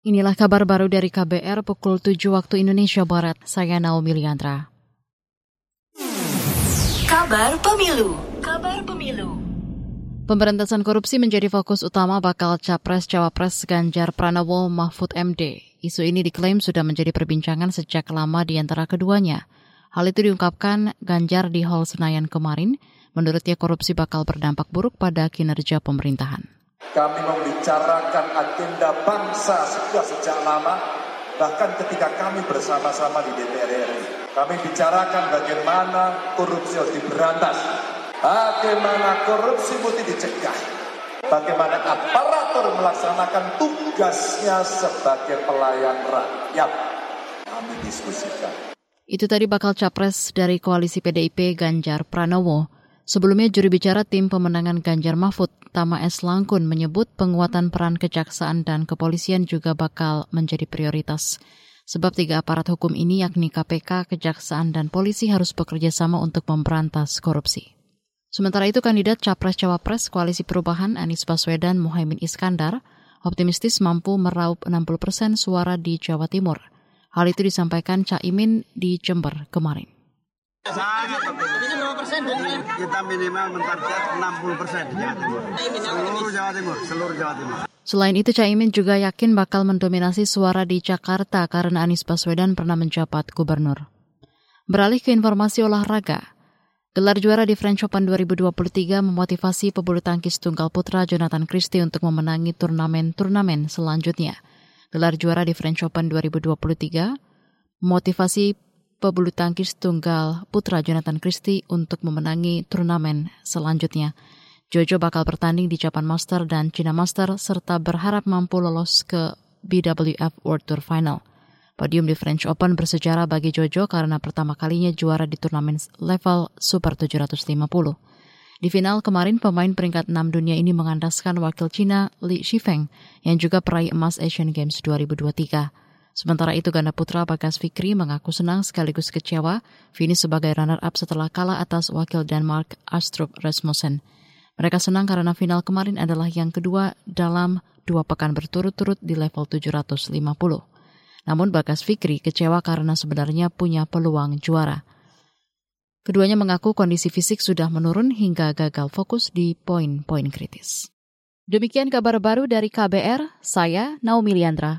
Inilah kabar baru dari KBR pukul 7 waktu Indonesia Barat. Saya Naomi Liandra. Kabar Pemilu. Kabar Pemilu. Pemberantasan korupsi menjadi fokus utama bakal Capres-Cawapres Ganjar Pranowo Mahfud MD. Isu ini diklaim sudah menjadi perbincangan sejak lama di antara keduanya. Hal itu diungkapkan Ganjar di Hall Senayan kemarin. Menurutnya korupsi bakal berdampak buruk pada kinerja pemerintahan. Kami membicarakan agenda bangsa sudah sejak lama, bahkan ketika kami bersama-sama di DPR RI. Kami bicarakan bagaimana korupsi harus diberantas, bagaimana korupsi mesti dicegah, bagaimana aparatur melaksanakan tugasnya sebagai pelayan rakyat. Kami diskusikan. Itu tadi bakal capres dari koalisi PDIP Ganjar Pranowo. Sebelumnya juri bicara tim pemenangan Ganjar Mahfud, Tama S. Langkun menyebut penguatan peran kejaksaan dan kepolisian juga bakal menjadi prioritas. Sebab tiga aparat hukum ini yakni KPK, Kejaksaan, dan polisi harus bekerja sama untuk memberantas korupsi. Sementara itu kandidat Capres-Cawapres Koalisi Perubahan Anies Baswedan Muhaimin Iskandar optimistis mampu meraup 60 persen suara di Jawa Timur. Hal itu disampaikan Caimin di Jember kemarin. Sangat Kita minimal mentarget 60 persen Jawa Timur. Seluruh Jawa Timur, seluruh Jawa Timur. Selain itu, Caimin juga yakin bakal mendominasi suara di Jakarta karena Anies Baswedan pernah menjabat gubernur. Beralih ke informasi olahraga, gelar juara di French Open 2023 memotivasi pebulu tangkis tunggal putra Jonathan Christie untuk memenangi turnamen-turnamen selanjutnya. Gelar juara di French Open 2023 motivasi pebulu tangkis tunggal putra Jonathan Christie untuk memenangi turnamen selanjutnya. Jojo bakal bertanding di Japan Master dan China Master serta berharap mampu lolos ke BWF World Tour Final. Podium di French Open bersejarah bagi Jojo karena pertama kalinya juara di turnamen level Super 750. Di final kemarin, pemain peringkat 6 dunia ini mengandaskan wakil China Li Shifeng yang juga peraih emas Asian Games 2023. Sementara itu ganda putra Bagas Fikri mengaku senang sekaligus kecewa finish sebagai runner-up setelah kalah atas wakil Denmark Astrup Rasmussen. Mereka senang karena final kemarin adalah yang kedua dalam dua pekan berturut-turut di level 750. Namun Bagas Fikri kecewa karena sebenarnya punya peluang juara. Keduanya mengaku kondisi fisik sudah menurun hingga gagal fokus di poin-poin kritis. Demikian kabar baru dari KBR, saya Naomi Liandra.